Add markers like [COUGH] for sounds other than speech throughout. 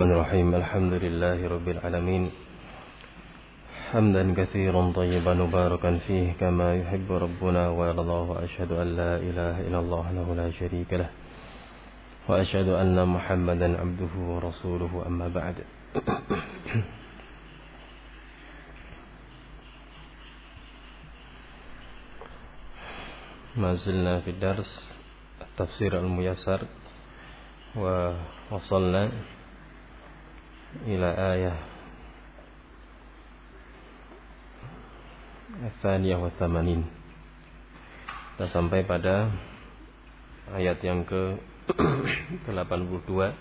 الرحيم. الحمد لله رب العالمين. حمدا كثيرا طيبا مباركا فيه كما يحب ربنا ويرضى وأشهد أن لا إله إلا الله له لا شريك له. وأشهد أن محمدا عبده ورسوله. أما بعد. ما زلنا في الدرس التفسير الميسر ووصلنا إلى آية الثانية والثمانين kita sampai pada ayat yang ke 82 [CLEARS THROAT]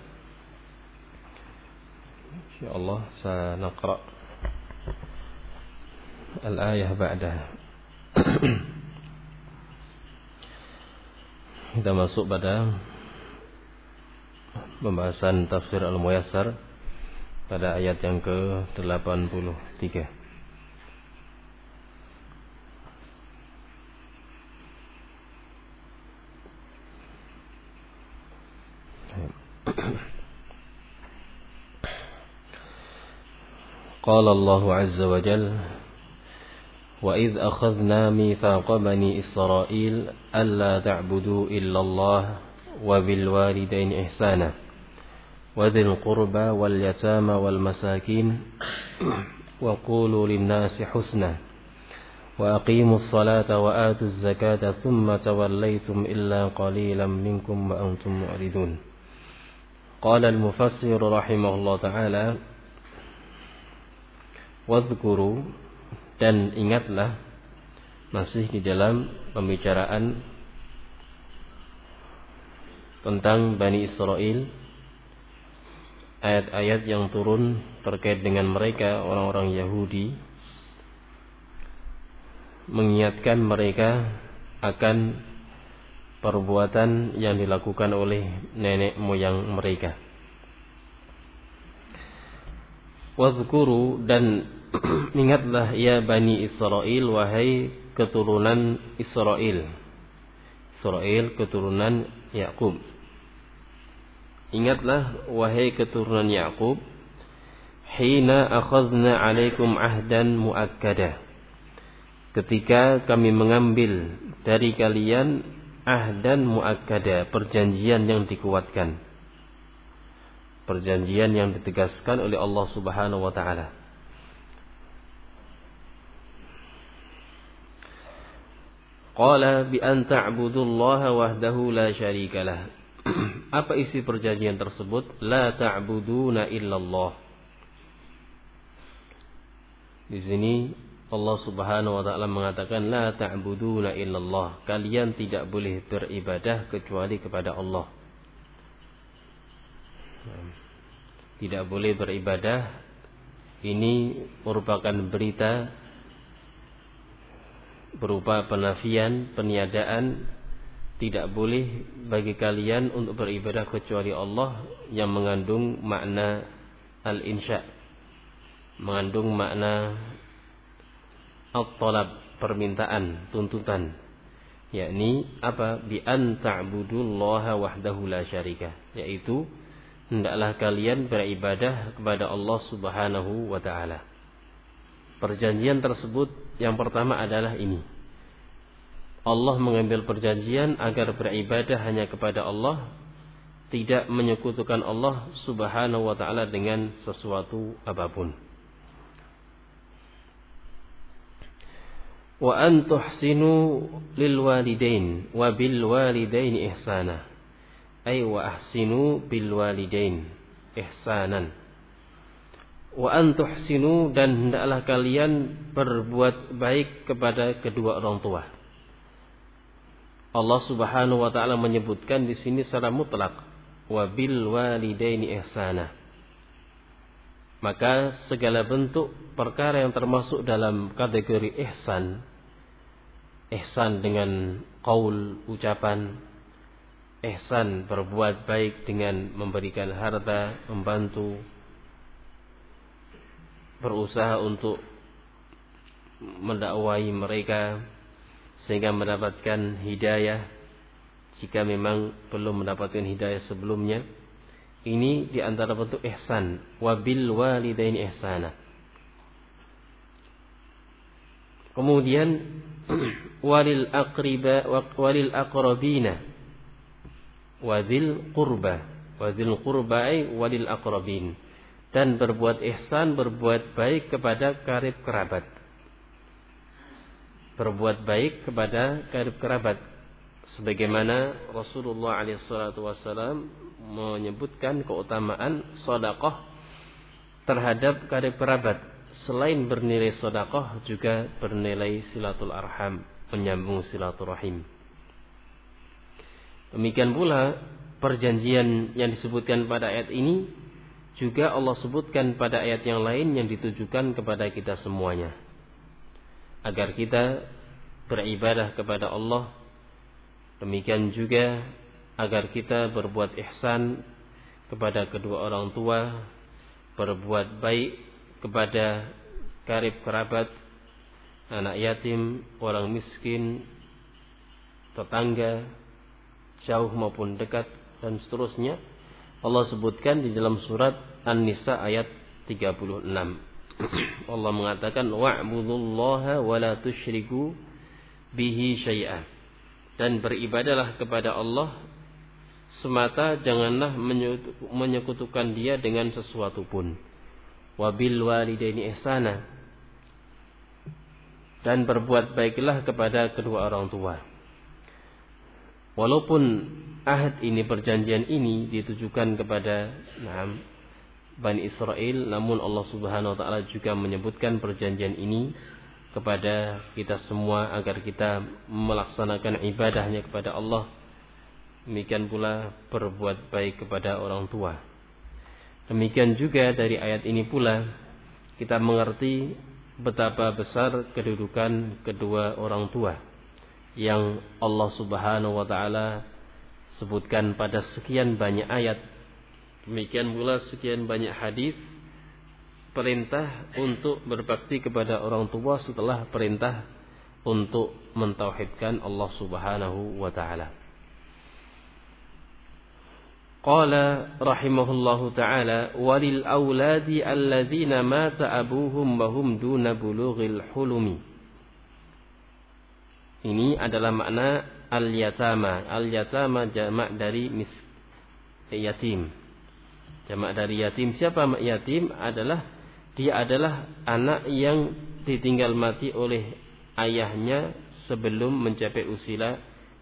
insyaallah sanaqra al-ayah ba'dah [CLEARS THROAT] kita masuk pada pembahasan tafsir al-muyassar pada ayat yang ke-83 قال الله عز وجل وإذ أخذنا ميثاق بني إسرائيل ألا تعبدوا إلا الله وبالوالدين إحسانا وذي القربى واليتامى والمساكين وقولوا للناس حسنا وأقيموا الصلاة وآتوا الزكاة ثم توليتم إلا قليلا منكم وأنتم معرضون. قال المفسر رحمه الله تعالى واذكروا dan ingatlah masih di dalam pembicaraan tentang Bani Israel ayat-ayat yang turun terkait dengan mereka orang-orang Yahudi mengingatkan mereka akan perbuatan yang dilakukan oleh nenek moyang mereka. Wadhkuru dan [CLEARS THROAT] ingatlah ya Bani Israel wahai keturunan Israel. Israel keturunan Yakub. Ingatlah wahai keturunan Yakub, hina akhadna alaikum ahdan muakkada. Ketika kami mengambil dari kalian ahdan muakkada, perjanjian yang dikuatkan. Perjanjian yang ditegaskan oleh Allah Subhanahu wa taala. Qala bi an ta'budullaha wahdahu la syarikalah [CLEARS THROAT] Apa isi perjanjian tersebut? La ta'buduna illallah. Di sini Allah Subhanahu wa taala mengatakan la ta'buduna illallah. Kalian tidak boleh beribadah kecuali kepada Allah. Tidak boleh beribadah ini merupakan berita berupa penafian, peniadaan tidak boleh bagi kalian untuk beribadah kecuali Allah yang mengandung makna al-insya mengandung makna al-talab permintaan tuntutan yakni apa? Bi an ta'budullaha wahdahu la syarika yaitu hendaklah kalian beribadah kepada Allah Subhanahu wa taala. Perjanjian tersebut yang pertama adalah ini Allah mengambil perjanjian agar beribadah hanya kepada Allah, tidak menyekutukan Allah Subhanahu wa taala dengan sesuatu apa pun. Wa an tuhsinu lil walidain wa bil walidain ihsana. Ay wa ahsinu bil walidain ihsanan. Wa an tuhsinu dan hendaklah kalian berbuat baik kepada kedua orang tua Allah Subhanahu wa taala menyebutkan di sini secara mutlak wa bil walidaini ihsana. Maka segala bentuk perkara yang termasuk dalam kategori ihsan ihsan dengan qaul ucapan ihsan berbuat baik dengan memberikan harta, membantu berusaha untuk mendakwai mereka sehingga mendapatkan hidayah jika memang belum mendapatkan hidayah sebelumnya. Ini di antara bentuk ihsan. Wabil walidaini ihsana. Kemudian [CLEARS THROAT] walil aqriba walil aqrabina. Wadil qurba. Wadil qurba walil aqrabin. Dan berbuat ihsan berbuat baik kepada karib kerabat berbuat baik kepada karib kerabat sebagaimana Rasulullah SAW menyebutkan keutamaan sodakoh terhadap karib kerabat selain bernilai sodakoh juga bernilai silatul arham, menyambung silaturahim. Demikian pula perjanjian yang disebutkan pada ayat ini juga Allah sebutkan pada ayat yang lain yang ditujukan kepada kita semuanya. Agar kita beribadah kepada Allah. Demikian juga agar kita berbuat ihsan kepada kedua orang tua, berbuat baik kepada karib kerabat, anak yatim, orang miskin, tetangga, jauh maupun dekat dan seterusnya. Allah sebutkan di dalam surat An-Nisa ayat 36. Allah mengatakan wa'budullaha wa la tusyriku bihi syai'a. Dan beribadalah kepada Allah semata janganlah menyekutukan dia dengan sesuatu pun wabil walidaini ihsana dan berbuat baiklah kepada kedua orang tua. Walaupun ahad ini perjanjian ini ditujukan kepada nah, Bani Israel, namun Allah Subhanahu wa taala juga menyebutkan perjanjian ini kepada kita semua agar kita melaksanakan ibadahnya kepada Allah. Demikian pula berbuat baik kepada orang tua. Demikian juga dari ayat ini pula kita mengerti betapa besar kedudukan kedua orang tua yang Allah Subhanahu wa taala sebutkan pada sekian banyak ayat. Demikian pula sekian banyak hadis perintah untuk berbakti kepada orang tua setelah perintah untuk mentauhidkan Allah Subhanahu wa taala. Qala rahimahullahu taala walil auladi alladzina mata abuhum wa hum duna bulughil. Ini adalah makna al-yatama. Al-yatama jamak dari mis yatim. Jamak dari yatim. Siapa yatim? Adalah dia adalah anak yang ditinggal mati oleh ayahnya sebelum mencapai usia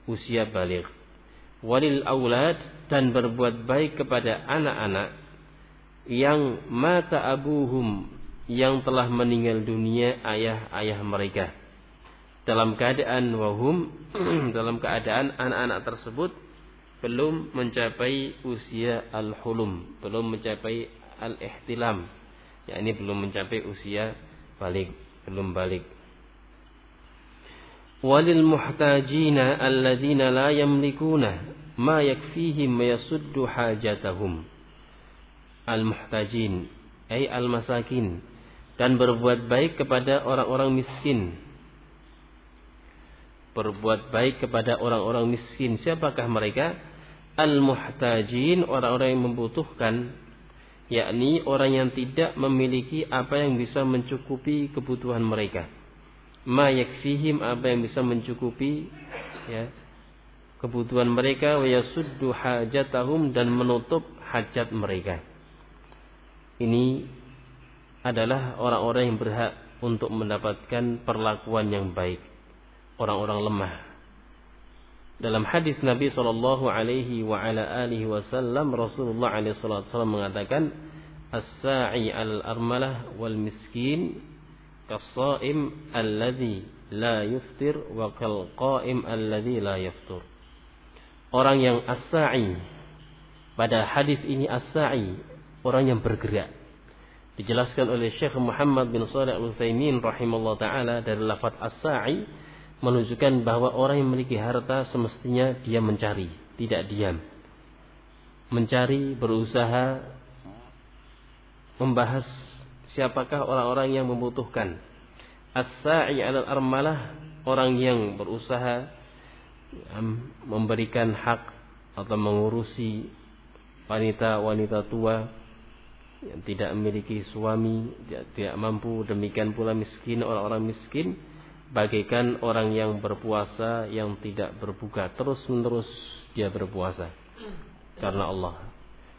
usia balik walil aulad dan berbuat baik kepada anak-anak yang mata abuhum yang telah meninggal dunia ayah-ayah mereka dalam keadaan wahum [CLEARS THROAT] dalam keadaan anak-anak tersebut belum mencapai usia al-hulum belum mencapai al-ihtilam. Yakni belum mencapai usia balik belum balik. Walil muhtajina alladzina la yamlikuna ma yakfihim yasuddu hajatahum. Al muhtajin ay al masakin dan berbuat baik kepada orang-orang miskin. Berbuat baik kepada orang-orang miskin siapakah mereka al muhtajin orang-orang yang membutuhkan yakni orang yang tidak memiliki apa yang bisa mencukupi kebutuhan mereka ma yakfihim apa yang bisa mencukupi ya kebutuhan mereka wa yasuddu hajatahum dan menutup hajat mereka. Ini adalah orang-orang yang berhak untuk mendapatkan perlakuan yang baik, orang-orang lemah. Dalam hadis Nabi sallallahu alaihi wasallam Rasulullah alaihi mengatakan as-sa'i al-armalah wal miskin kasaim alladhi la yuftir wa kal qaim alladhi la yaftur. Orang yang as-sa'i pada hadis ini as-sa'i orang yang bergerak. Dijelaskan oleh Syekh Muhammad bin Shalih Al-Utsaimin rahimallahu taala dari lafaz as-sa'i menunjukkan bahwa orang yang memiliki harta semestinya dia mencari, tidak diam. Mencari, berusaha membahas siapakah orang-orang yang membutuhkan. As-sa'i 'alal armalah, orang yang berusaha memberikan hak atau mengurusi wanita-wanita tua yang tidak memiliki suami, tidak mampu, demikian pula miskin orang-orang miskin bagaikan orang yang berpuasa yang tidak berbuka terus-menerus dia berpuasa karena Allah.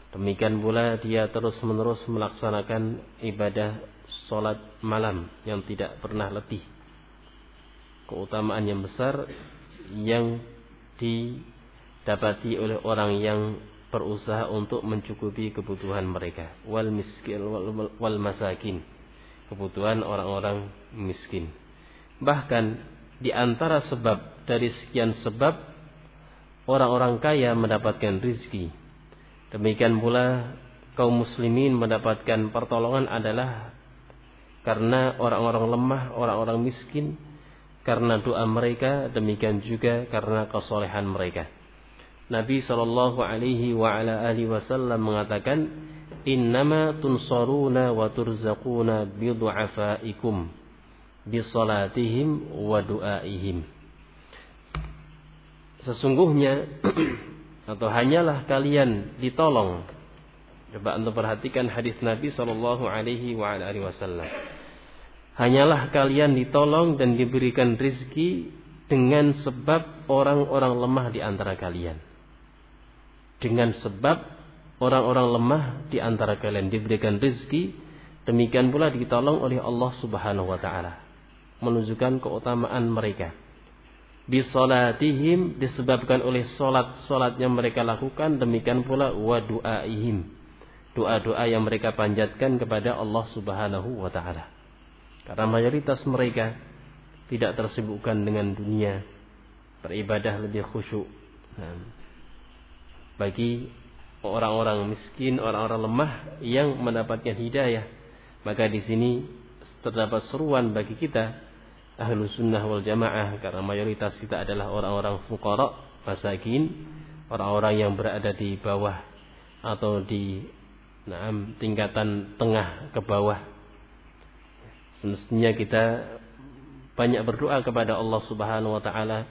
Demikian pula dia terus-menerus melaksanakan ibadah solat malam yang tidak pernah letih. Keutamaan yang besar yang didapati oleh orang yang berusaha untuk mencukupi kebutuhan mereka wal miskin wal, wal masakin kebutuhan orang-orang miskin Bahkan di antara sebab dari sekian sebab orang-orang kaya mendapatkan rizki. Demikian pula kaum muslimin mendapatkan pertolongan adalah karena orang-orang lemah, orang-orang miskin, karena doa mereka, demikian juga karena kesolehan mereka. Nabi Shallallahu Alaihi Wasallam mengatakan, Innama tunsaruna wa turzaquna bidu'afaikum bisalatihim wa du'aihim. Sesungguhnya [CLEARS THROAT] atau hanyalah kalian ditolong. Coba untuk perhatikan hadis Nabi Shallallahu Alaihi Wasallam. Hanyalah kalian ditolong dan diberikan rizki dengan sebab orang-orang lemah di antara kalian. Dengan sebab orang-orang lemah di antara kalian diberikan rizki, demikian pula ditolong oleh Allah Subhanahu Wa Taala menunjukkan keutamaan mereka. Bisolatihim disebabkan oleh solat-solat yang mereka lakukan demikian pula wa du'aihim. Doa-doa yang mereka panjatkan kepada Allah Subhanahu wa taala. Karena mayoritas mereka tidak tersibukkan dengan dunia, beribadah lebih khusyuk. Nah, bagi orang-orang miskin, orang-orang lemah yang mendapatkan hidayah, maka di sini terdapat seruan bagi kita ahlu sunnah wal jamaah karena mayoritas kita adalah orang-orang fukara, masakin, orang-orang yang berada di bawah atau di nah, tingkatan tengah ke bawah. Semestinya kita banyak berdoa kepada Allah Subhanahu wa taala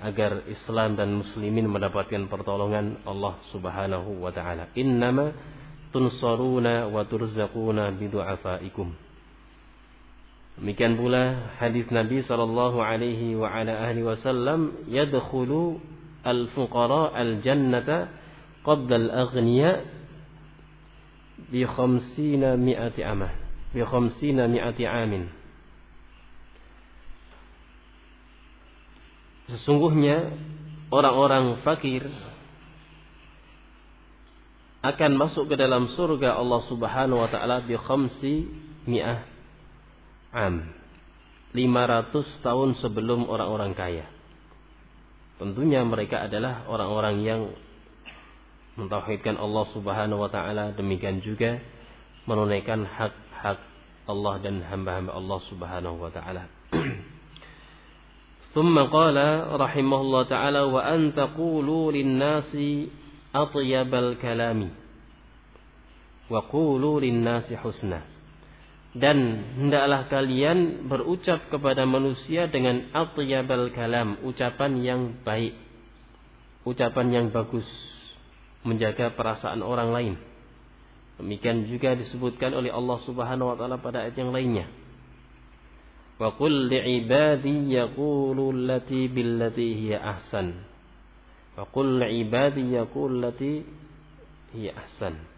agar Islam dan muslimin mendapatkan pertolongan Allah Subhanahu wa taala. Innama tunsaruna wa turzaquna bidu'afaikum. Demikian pula hadis Nabi sallallahu alaihi wa ala alihi wasallam yadkhulu al-fuqara al-jannata qabla al-aghniya bi khamsina mi'ati amah bi khamsina mi'ati amin Sesungguhnya orang-orang fakir akan masuk ke dalam surga Allah Subhanahu wa taala bi khamsi mi'ah am 500 tahun sebelum orang-orang kaya. Tentunya mereka adalah orang-orang yang mentauhidkan Allah Subhanahu wa taala, demikian juga menunaikan hak-hak Allah dan hamba-hamba Allah Subhanahu wa taala. ثم قال رحمه الله تعالى وأن تقولوا للناس أطيب الكلام وقولوا للناس حسنا dan hendaklah kalian berucap kepada manusia dengan atyabal kalam, ucapan yang baik, ucapan yang bagus, menjaga perasaan orang lain. Demikian juga disebutkan oleh Allah Subhanahu wa taala pada ayat yang lainnya. Wa qul li'ibadi yaqulu allati billati hiya ahsan. Wa qul li'ibadi yaqulu allati hiya ahsan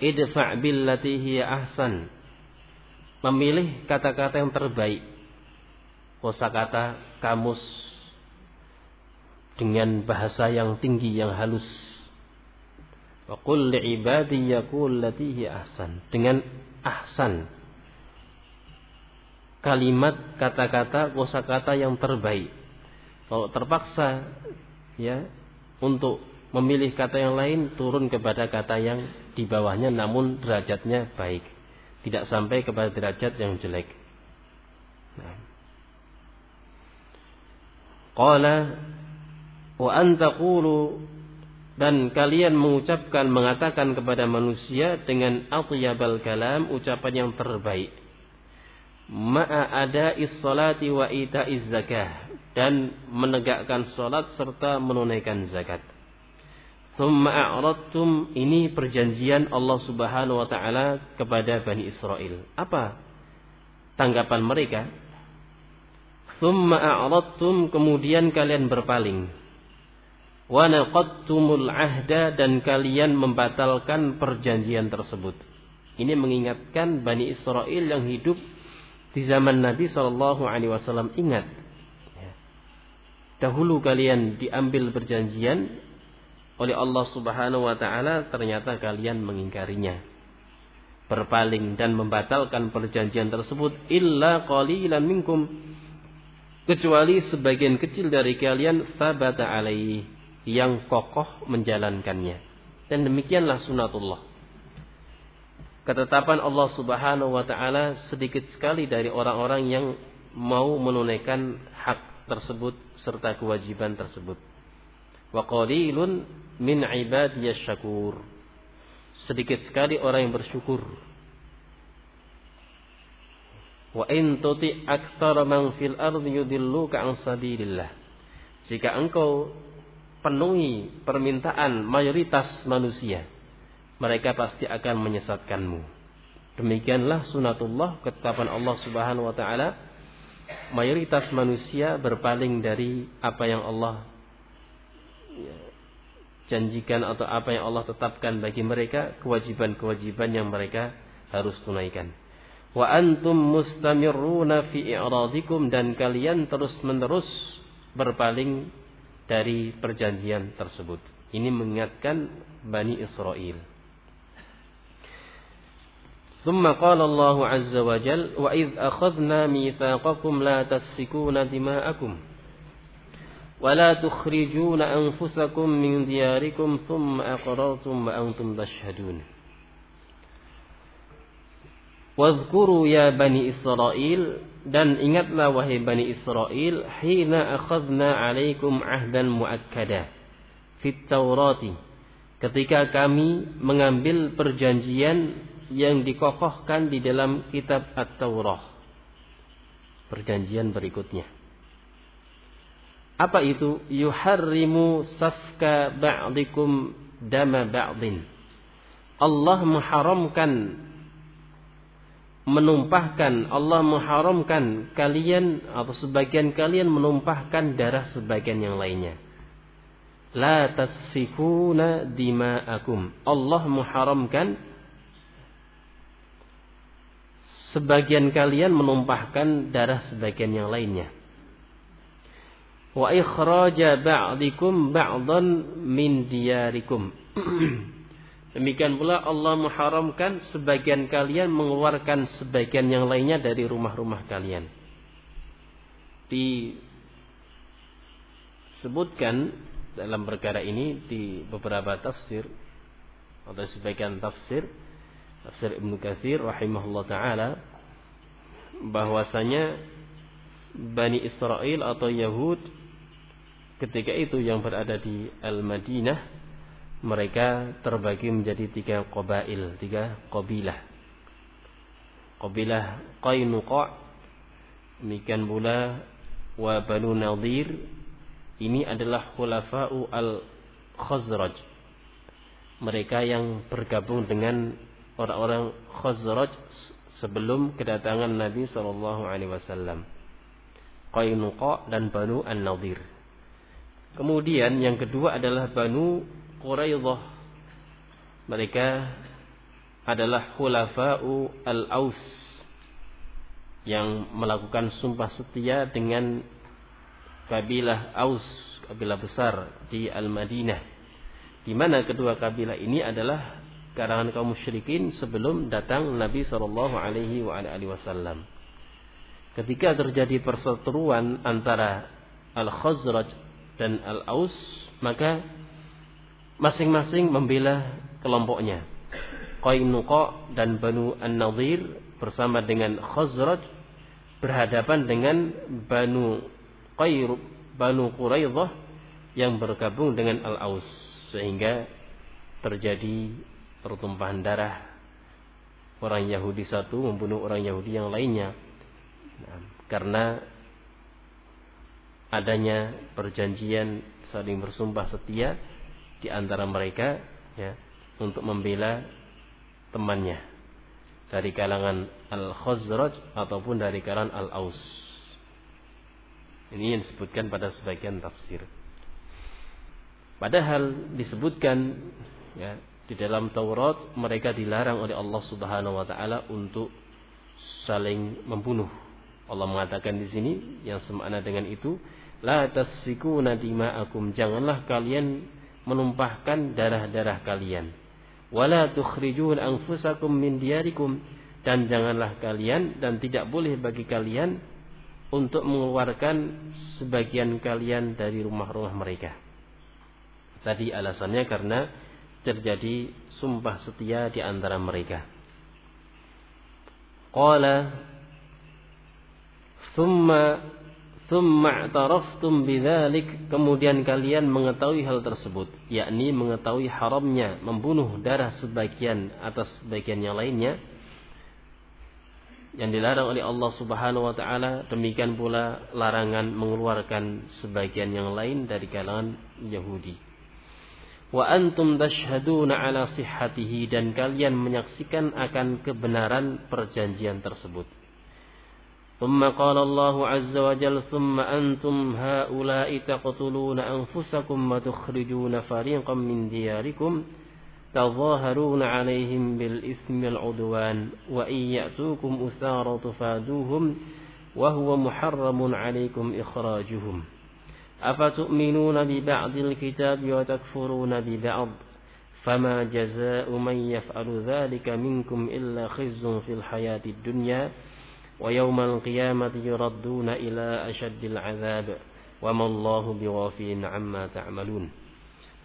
idfa' billati hiya ahsan. Memilih kata-kata yang terbaik. Kosakata kamus dengan bahasa yang tinggi yang halus. Wa qul li'ibadi yaqul lati hiya ahsan. Dengan ahsan. Kalimat kata-kata kosakata yang terbaik. Kalau terpaksa ya untuk memilih kata yang lain turun kepada kata yang di bawahnya namun derajatnya baik. Tidak sampai kepada derajat yang jelek. Nah. Qala wa antaqulu dan kalian mengucapkan mengatakan kepada manusia dengan atyabal kalam ucapan yang terbaik ma'a ada salati wa ita'iz zakah dan menegakkan salat serta menunaikan zakat Thumma a'radtum ini perjanjian Allah Subhanahu wa taala kepada Bani Israel. Apa tanggapan mereka? Thumma a'radtum kemudian kalian berpaling. Wa naqadtumul ahda dan kalian membatalkan perjanjian tersebut. Ini mengingatkan Bani Israel yang hidup di zaman Nabi Shallallahu Alaihi Wasallam ingat. Ya. Dahulu kalian diambil perjanjian oleh Allah Subhanahu wa taala ternyata kalian mengingkarinya. Berpaling dan membatalkan perjanjian tersebut illa qalilan minkum kecuali sebagian kecil dari kalian sabata alaihi yang kokoh menjalankannya. Dan demikianlah sunatullah. Ketetapan Allah Subhanahu wa taala sedikit sekali dari orang-orang yang mau menunaikan hak tersebut serta kewajiban tersebut. Wa qalilun min ibadiyas syakur. Sedikit sekali orang yang bersyukur. Wa in tuti aktsara man fil ardi yudilluka an sabilillah. Jika engkau penuhi permintaan mayoritas manusia, mereka pasti akan menyesatkanmu. Demikianlah sunatullah ketetapan Allah Subhanahu wa taala mayoritas manusia berpaling dari apa yang Allah janjikan atau apa yang Allah tetapkan bagi mereka kewajiban-kewajiban yang mereka harus tunaikan. Wa antum mustamirruna fi i'radikum dan kalian terus-menerus berpaling dari perjanjian tersebut. Ini mengingatkan Bani Israel. ثم قال الله عز وجل وإذ أخذنا ميثاقكم لا تسفكون دماءكم ولا تخرجون أنفسكم من دياركم ثم أقررتم وأنتم تشهدون Wadhkuru ya Bani Israel dan ingatlah wahai Bani Israel hina akhadna alaikum ahdan muakkada fit Taurati ketika kami mengambil perjanjian yang dikokohkan di dalam kitab At-Taurah perjanjian berikutnya apa itu? Yuharrimu safka ba'dikum dama ba'din. Allah mengharamkan menumpahkan Allah mengharamkan kalian atau sebagian kalian menumpahkan darah sebagian yang lainnya. La tasfikuna dima'akum. Allah mengharamkan sebagian kalian menumpahkan darah sebagian yang lainnya wa ikhraja ba'dikum ba'dan min diyarikum. [CLEARS THROAT] Demikian pula Allah mengharamkan sebagian kalian mengeluarkan sebagian yang lainnya dari rumah-rumah kalian. Disebutkan dalam perkara ini di beberapa tafsir atau sebagian tafsir tafsir Ibnu Katsir rahimahullah taala bahwasanya Bani Israel atau Yahud ketika itu yang berada di Al-Madinah mereka terbagi menjadi tiga qabail, tiga qabilah. Qabilah Qainuqa, demikian pula wa Banu Nadir. Ini adalah khulafa'u al-Khazraj. Mereka yang bergabung dengan orang-orang Khazraj sebelum kedatangan Nabi sallallahu alaihi dan Banu An-Nadir. Kemudian yang kedua adalah Banu Quraidah. Mereka adalah khulafa'u al-Aus yang melakukan sumpah setia dengan kabilah Aus, kabilah besar di Al-Madinah. Di mana kedua kabilah ini adalah karangan kaum musyrikin sebelum datang Nabi Shallallahu alaihi wasallam. Ketika terjadi perseteruan antara Al-Khazraj dan Al-Aus, maka masing-masing membela kelompoknya. Qainuqa dan Banu An-Nadir bersama dengan Khazraj berhadapan dengan Banu Qair Banu Quraidah yang bergabung dengan Al-Aus sehingga terjadi pertumpahan darah orang Yahudi satu membunuh orang Yahudi yang lainnya nah, karena adanya perjanjian saling bersumpah setia di antara mereka ya untuk membela temannya dari kalangan Al-Khazraj ataupun dari kalangan Al-Aus. Ini yang disebutkan pada sebagian tafsir. Padahal disebutkan ya di dalam Taurat mereka dilarang oleh Allah Subhanahu wa taala untuk saling membunuh. Allah mengatakan di sini yang semakna dengan itu, la tasfikuna dima'akum. Janganlah kalian menumpahkan darah-darah kalian. Wala tukhrijun anfusakum min diyarikum dan janganlah kalian dan tidak boleh bagi kalian untuk mengeluarkan sebagian kalian dari rumah-rumah mereka. Tadi alasannya karena terjadi sumpah setia di antara mereka. Qala thumma thumma i'taraftum bidzalik. Kemudian kalian mengetahui hal tersebut yakni mengetahui haramnya membunuh darah sebagian atas sebagian yang lainnya yang dilarang oleh Allah Subhanahu wa taala. Demikian pula larangan mengeluarkan sebagian yang lain dari kalangan Yahudi. Wa antum tashhaduna ala sihhatihi dan kalian menyaksikan akan kebenaran perjanjian tersebut ثم قال الله عز وجل ثم أنتم هؤلاء تقتلون أنفسكم وتخرجون فريقا من دياركم تظاهرون عليهم بالإثم العدوان وإن يأتوكم أسارى تفادوهم وهو محرم عليكم إخراجهم أفتؤمنون ببعض الكتاب وتكفرون ببعض فما جزاء من يفعل ذلك منكم إلا خز في الحياة الدنيا ويوم القيامة يردون إلى أشد العذاب وما الله بغافل عما تعملون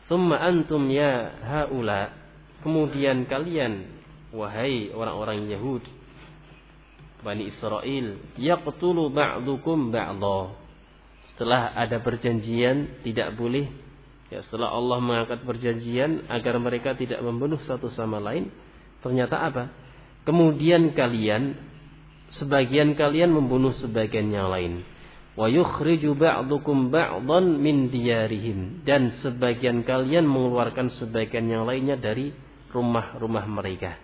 ثم أنتم يا هؤلاء Kemudian kalian wahai orang-orang Yahud Bani Israel yaqtulu ba'dukum ba'dha setelah ada perjanjian tidak boleh ya setelah Allah mengangkat perjanjian agar mereka tidak membunuh satu sama lain ternyata apa kemudian kalian sebagian kalian membunuh sebagian yang lain wa yukhriju ba'dukum ba'dhan min diyarihim dan sebagian kalian mengeluarkan sebagian yang lainnya dari rumah-rumah mereka.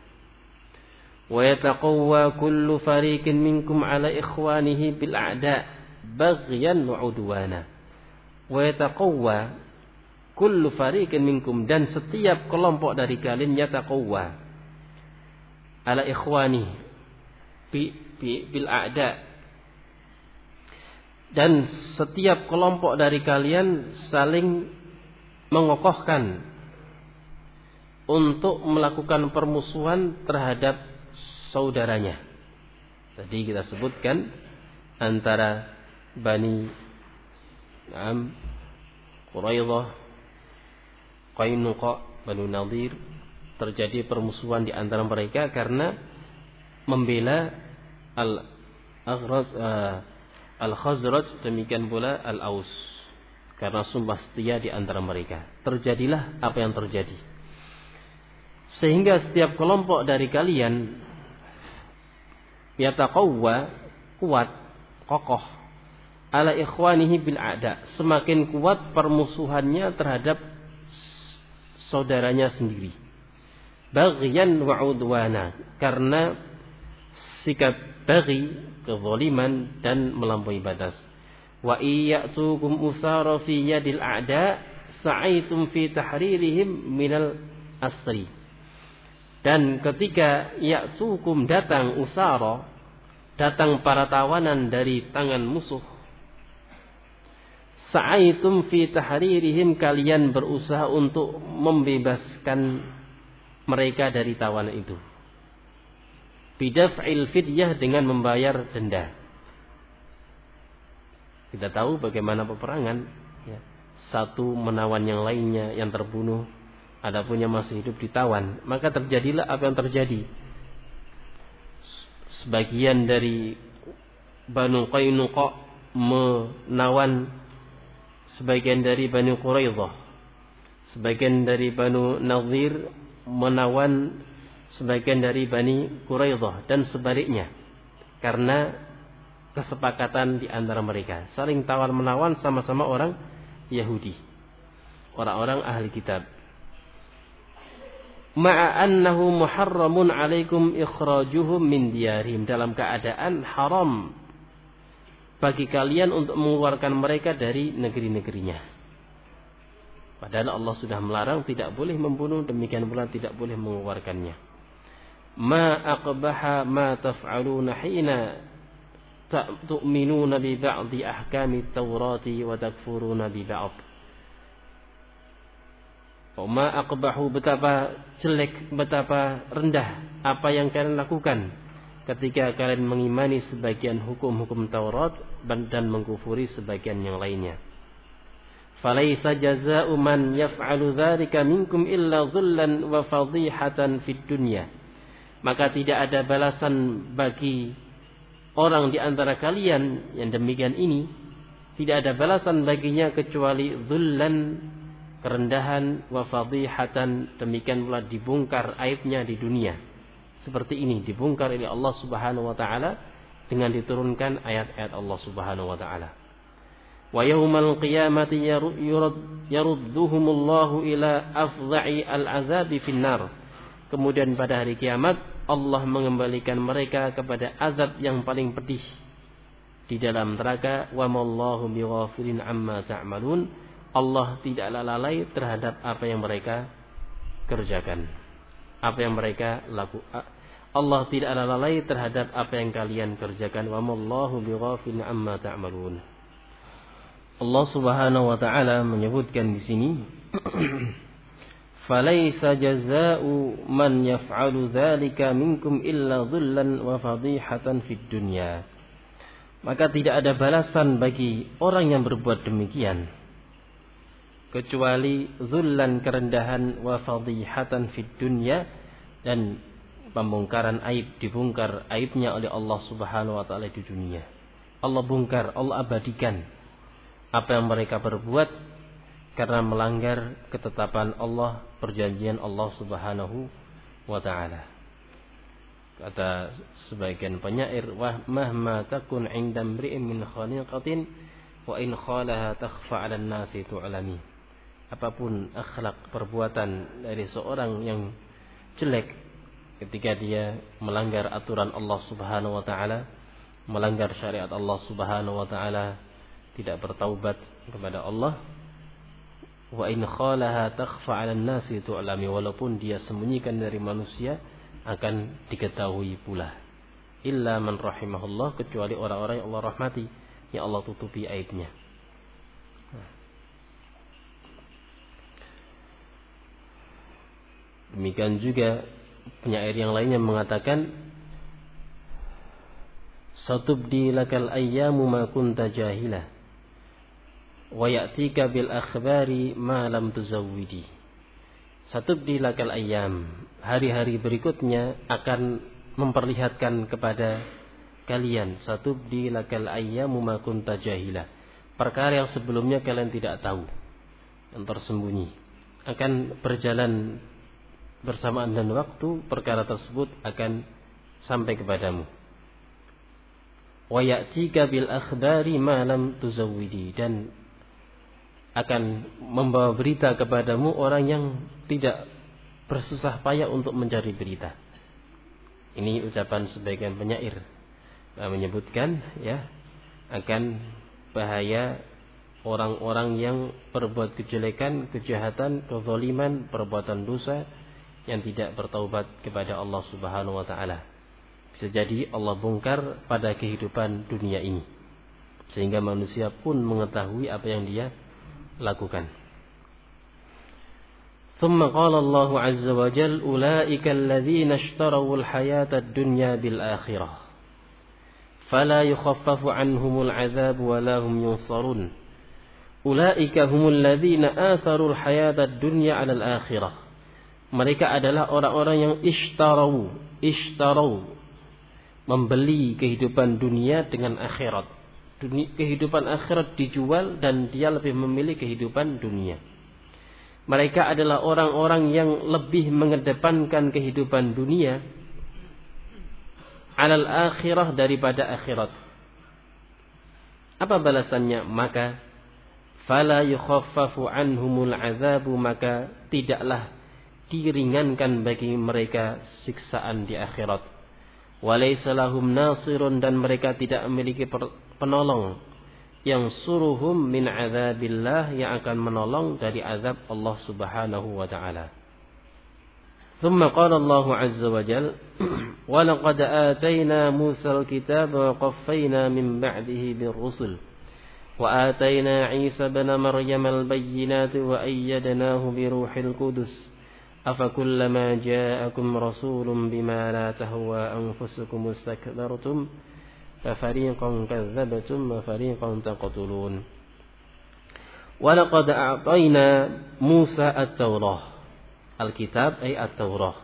Wa yataqawwa kullu fariqin minkum ala ikhwanihi bil a'da baghyan wa udwana. Wa yataqawwa kullu fariqin minkum dan setiap kelompok dari kalian yataqawwa ala ikhwani bi, bil a'da dan setiap kelompok dari kalian saling mengokohkan untuk melakukan permusuhan terhadap saudaranya. Tadi kita sebutkan antara Bani Am Quraidah Qainuqa Banu Nadir terjadi permusuhan di antara mereka karena membela al Aghraz uh, al Khazraj demikian pula al Aus karena sumpah setia di antara mereka. Terjadilah apa yang terjadi sehingga setiap kelompok dari kalian yataqawwa kuat, kokoh ala ikhwanihi bil ada. Semakin kuat permusuhannya terhadap saudaranya sendiri. Baghyan wa udwana. Karena sikap bagi kezaliman dan melampaui batas. Wa iyyatukum usara fi yadil a'da sa'aitum fi tahririhim minal asri. Dan ketika ya'tukum datang usara, datang para tawanan dari tangan musuh. Sa'aitum fi tahririhim kalian berusaha untuk membebaskan mereka dari tawanan itu. Bidaf'il fidyah dengan membayar denda. Kita tahu bagaimana peperangan. Ya. Satu menawan yang lainnya yang terbunuh Adapun yang masih hidup ditawan, maka terjadilah apa yang terjadi. Sebagian dari Banu Qainuqa menawan sebagian dari Banu Quraidah. Sebagian dari Banu Nadir menawan sebagian dari Bani Quraidah dan sebaliknya. Karena kesepakatan di antara mereka. Saling tawar menawan sama-sama orang Yahudi. Orang-orang ahli kitab ma'a annahu muharramun alaikum ikhrajuhum min diyarihim dalam keadaan haram bagi kalian untuk mengeluarkan mereka dari negeri-negerinya. Padahal Allah sudah melarang tidak boleh membunuh, demikian pula tidak boleh mengeluarkannya. Ma aqbaha ma taf'aluna hina tu'minuna bi ba'di ahkami Taurati wa takfuruna bi ba'd. Ma aqbahu betapa jelek, betapa rendah apa yang kalian lakukan ketika kalian mengimani sebagian hukum-hukum Taurat dan mengkufuri sebagian yang lainnya. Falaisa jaza'u man yaf'alu dzalika minkum illa dhullan wa fadhihatan fid dunya. Maka tidak ada balasan bagi orang di antara kalian yang demikian ini tidak ada balasan baginya kecuali dhullan kerendahan wa fadhihatan demikian pula dibongkar aibnya di dunia seperti ini dibongkar oleh Allah Subhanahu wa taala dengan diturunkan ayat-ayat Allah Subhanahu wa taala. Wa yaumal qiyamati yarudduhumullahu ila afdha'i al-azabi finnar. Kemudian pada hari kiamat Allah mengembalikan mereka kepada azab yang paling pedih di dalam neraka wa mallahu bighafilin amma ta'malun. Allah tidaklah lalai terhadap apa yang mereka kerjakan. Apa yang mereka lakukan Allah tidak ada lalai terhadap apa yang kalian kerjakan. Wa mallahu bighafilin amma ta'malun. Allah Subhanahu wa taala menyebutkan di sini [CLEARS THROAT] Falaisa jazaa'u man yaf'alu dzalika minkum illa dhullan wa fadihatan fid. Maka tidak ada balasan bagi orang yang berbuat demikian kecuali zullan kerendahan wa fadihatan fid dunya dan pembongkaran aib dibongkar aibnya oleh Allah Subhanahu wa taala di dunia. Allah bongkar, Allah abadikan apa yang mereka perbuat karena melanggar ketetapan Allah, perjanjian Allah Subhanahu wa taala. Kata sebagian penyair, "Wah mahma takun 'inda imri'in min khaliqatin wa in khalaha takhfa 'ala nasi tu'lami." Apa pun akhlak perbuatan dari seorang yang jelek ketika dia melanggar aturan Allah Subhanahu wa taala, melanggar syariat Allah Subhanahu wa taala, tidak bertaubat kepada Allah. Wa in khalaha takhfa 'ala nasi tu'lami walaupun dia sembunyikan dari manusia akan diketahui pula. Illa man rahimahullah kecuali orang-orang yang Allah rahmati, yang Allah tutupi aibnya. Demikian juga penyair yang lainnya mengatakan satubdi lakal ayyamu ma kunta jahila wa ya'tika bil akhbari ma lam tuzawwidi. Satubdi lakal ayyam. Hari-hari berikutnya akan memperlihatkan kepada kalian. Satubdi lakal ayyamu ma kunta jahila. Perkara yang sebelumnya kalian tidak tahu. Yang tersembunyi. Akan berjalan bersamaan dan waktu perkara tersebut akan sampai kepadamu. Wa ya'tika bil akhbari ma lam tuzawwidi. Dan akan membawa berita kepadamu orang yang tidak bersusah payah untuk mencari berita. Ini ucapan sebagian penyair menyebutkan ya akan bahaya orang-orang yang berbuat kejelekan, kejahatan, kezaliman, perbuatan dosa yang tidak bertaubat kepada Allah Subhanahu wa taala. Bisa jadi Allah bongkar pada kehidupan dunia ini. Sehingga manusia pun mengetahui apa yang dia lakukan. ثم قال الله عز وجل أولئك الذين اشتروا الحياة الدنيا بالآخرة فلا يخفف عنهم العذاب ولا هم ينصرون أولئك هم الذين آثروا الحياة الدنيا على الآخرة mereka adalah orang-orang yang ishtarau, ishtarau membeli kehidupan dunia dengan akhirat. Dunia, kehidupan akhirat dijual dan dia lebih memilih kehidupan dunia. Mereka adalah orang-orang yang lebih mengedepankan kehidupan dunia alal akhirah daripada akhirat. Apa balasannya? Maka fala yukhaffafu anhumul azabu maka tidaklah diringankan bagi mereka siksaan di akhirat. Walaysa nasirun dan mereka tidak memiliki penolong. Yang suruhum min azabillah yang akan menolong dari azab Allah Subhanahu wa taala. ثم قال الله عز وجل ولقد آتينا موسى الكتاب وقفينا من بعده بالرسل وآتينا عيسى بن مريم البينات وأيدناه بروح القدس أفكلما جاءكم رسول بما لا تهوى أنفسكم استكبرتم ففريقا كذبتم وفريقا تقتلون ولقد أعطينا موسى التوراة الكتاب أي التوراة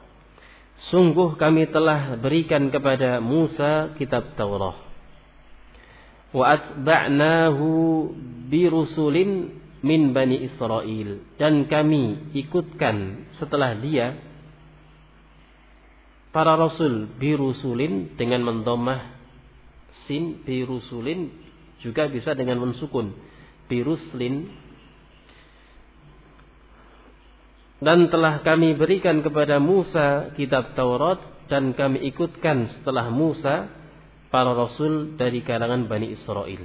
Sungguh kami telah berikan kepada Musa kitab Taurat. Wa atba'nahu birusulin min Bani Israel dan kami ikutkan setelah dia para rasul birusulin dengan mendomah sin birusulin juga bisa dengan mensukun. Biruslin dan telah kami berikan kepada Musa kitab Taurat dan kami ikutkan setelah Musa para rasul dari kalangan Bani Israel.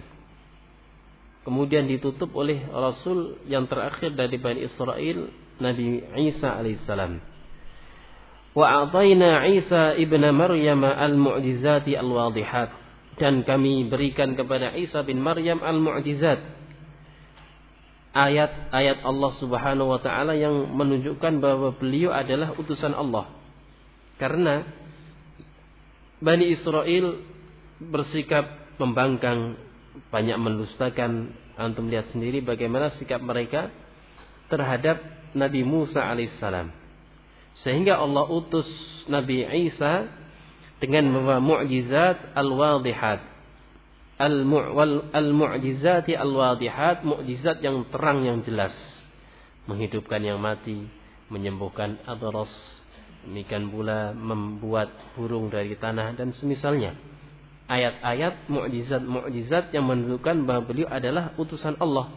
Kemudian ditutup oleh Rasul yang terakhir dari Bani Israel Nabi Isa alaihissalam. Wa a'tayna Isa ibn Maryam al-mu'jizati al-wadihat dan kami berikan kepada Isa bin Maryam al-mu'jizat. Ayat-ayat Allah Subhanahu wa taala yang menunjukkan bahwa beliau adalah utusan Allah. Karena Bani Israel bersikap membangkang banyak mendustakan. Antum lihat sendiri bagaimana sikap mereka terhadap Nabi Musa alaihissalam. Sehingga Allah utus Nabi Isa dengan mukjizat al-wadihat al-mu'jizati al-wadihat mukjizat yang terang yang jelas menghidupkan yang mati menyembuhkan adras demikian pula membuat burung dari tanah dan semisalnya ayat-ayat mukjizat-mukjizat yang menunjukkan bahwa beliau adalah utusan Allah.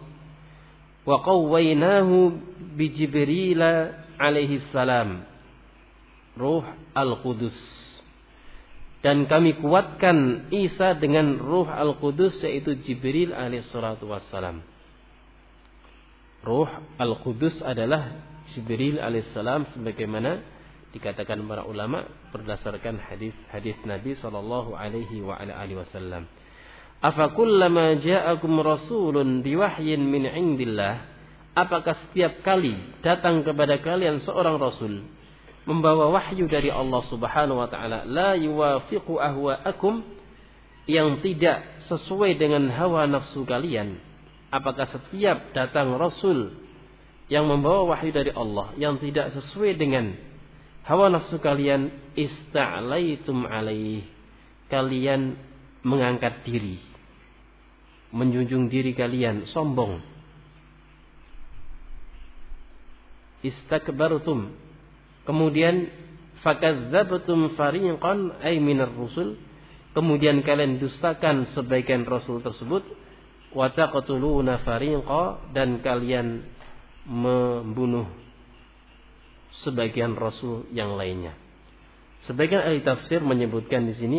Wa qawwainahu bi Jibril alaihi salam. Ruh Al-Qudus. Dan kami kuatkan Isa dengan Ruh Al-Qudus yaitu Jibril alaihi salatu wassalam. Ruh Al-Qudus adalah Jibril alaihi salam sebagaimana dikatakan para ulama berdasarkan hadis-hadis Nabi sallallahu alaihi wa ala alihi wasallam. Afa kullama ja'akum rasulun biwahyin min indillah apakah setiap kali datang kepada kalian seorang rasul membawa wahyu dari Allah Subhanahu wa taala la yuwafiqu ahwa'akum yang tidak sesuai dengan hawa nafsu kalian. Apakah setiap datang rasul yang membawa wahyu dari Allah yang tidak sesuai dengan hawa nafsu kalian ista'laitum alaih kalian mengangkat diri. Menjunjung diri kalian sombong. Istakbartum kemudian fakadzabtum fariqan ay minar rusul kemudian kalian dustakan sebagian rasul tersebut wa taqtuluna fariqa dan kalian membunuh sebagian rasul yang lainnya. Sebagian ahli tafsir menyebutkan di sini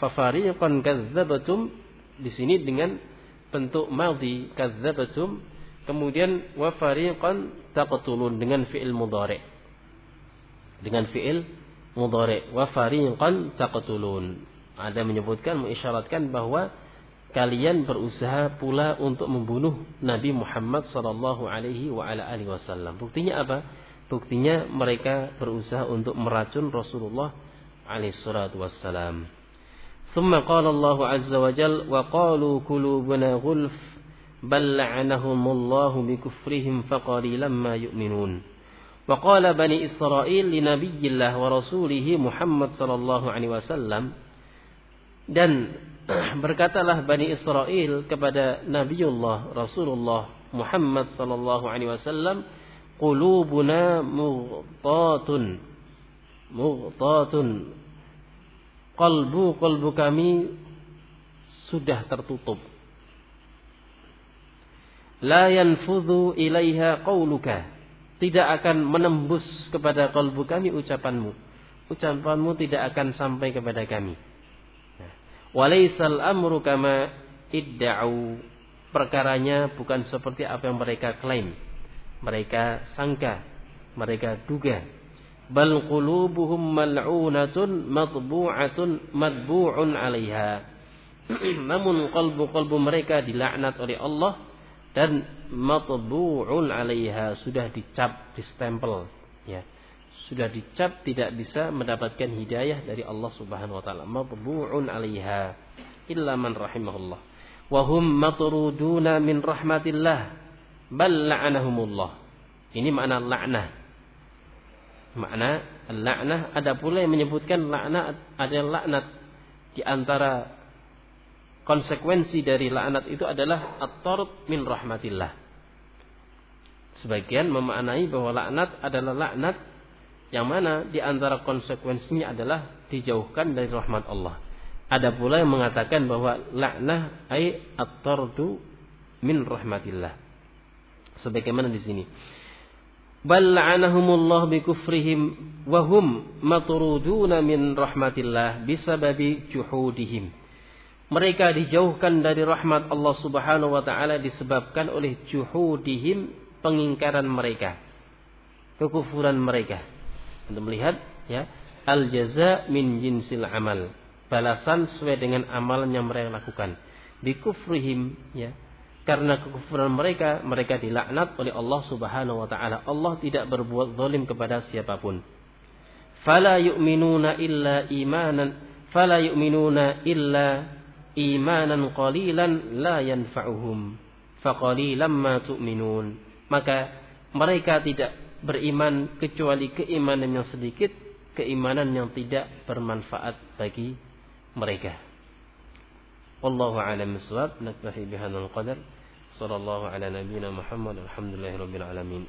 fafariqan kadzabatum di sini dengan bentuk madhi kadzabatum kemudian wa fariqan taqtulun dengan fi'il mudhari Dengan fi'il mudhari wa fariqan taqtulun. Ada menyebutkan mengisyaratkan bahwa kalian berusaha pula untuk membunuh Nabi Muhammad sallallahu alaihi wa ala alihi wasallam. Buktinya apa? Buktinya mereka berusaha untuk meracun Rasulullah alaihi salatu wassalam. ثم قال الله عز وجل وقالوا قلوبنا غلف بل لعنهم الله بكفرهم فقليلا ما يؤمنون وقال بني إسرائيل لنبي الله ورسوله محمد صلى الله عليه وسلم dan [CLEARS THROAT] berkatalah Bani Israel kepada Nabiullah Rasulullah Muhammad sallallahu alaihi wasallam qulubuna mughtatun mughtatun qalbu qalbu kami sudah tertutup la yanfudhu ilaiha qauluka tidak akan menembus kepada kalbu kami ucapanmu. Ucapanmu tidak akan sampai kepada kami. Nah, walaisal amru kama idda'u. Perkaranya bukan seperti apa yang mereka klaim. Mereka sangka, mereka duga. Bal qulubuhum mal'unatun matbu'atun matbu'un 'alaiha. [CLEARS THROAT] Namun kalbu-kalbu mereka dilaknat oleh Allah dan matbu'un 'alaiha sudah dicap, distempel, ya. Sudah dicap tidak bisa mendapatkan hidayah dari Allah Subhanahu wa taala. Matbu'un 'alaiha illa man rahimahullah. Wa hum matruduna min rahmatillah bal la'anahumullah. Ini makna laknah. Makna laknah ada pula yang menyebutkan laknat adalah laknat di antara konsekuensi dari laknat itu adalah at-tard min rahmatillah. Sebagian memaknai bahwa laknat adalah laknat yang mana di antara konsekuensinya adalah dijauhkan dari rahmat Allah. Ada pula yang mengatakan bahwa laknah ay at-tardu min rahmatillah. Sebagaimana di sini. Bal la'anahumullah bi kufrihim wa hum min rahmatillah bisababi juhudihim. Mereka dijauhkan dari rahmat Allah Subhanahu wa taala disebabkan oleh juhudihim pengingkaran mereka. Kekufuran mereka. Anda melihat ya, al jaza min jinsil amal balasan sesuai dengan amalan yang mereka lakukan. Bikufrihim ya. Karena kekufuran mereka, mereka dilaknat oleh Allah Subhanahu wa taala. Allah tidak berbuat zalim kepada siapa pun. Fala yu'minuna illa imanan, fala yu'minuna illa imanan qalilan la yanfa'uhum. Faqalilan ma tu'minun. Maka mereka tidak beriman kecuali keimanan yang sedikit, keimanan yang tidak bermanfaat bagi mereka. Wallahu a'lam bishawab. Naktafi bihadzal qadar. Sallallahu ala nabiyyina Muhammad. Alhamdulillahirabbil alamin.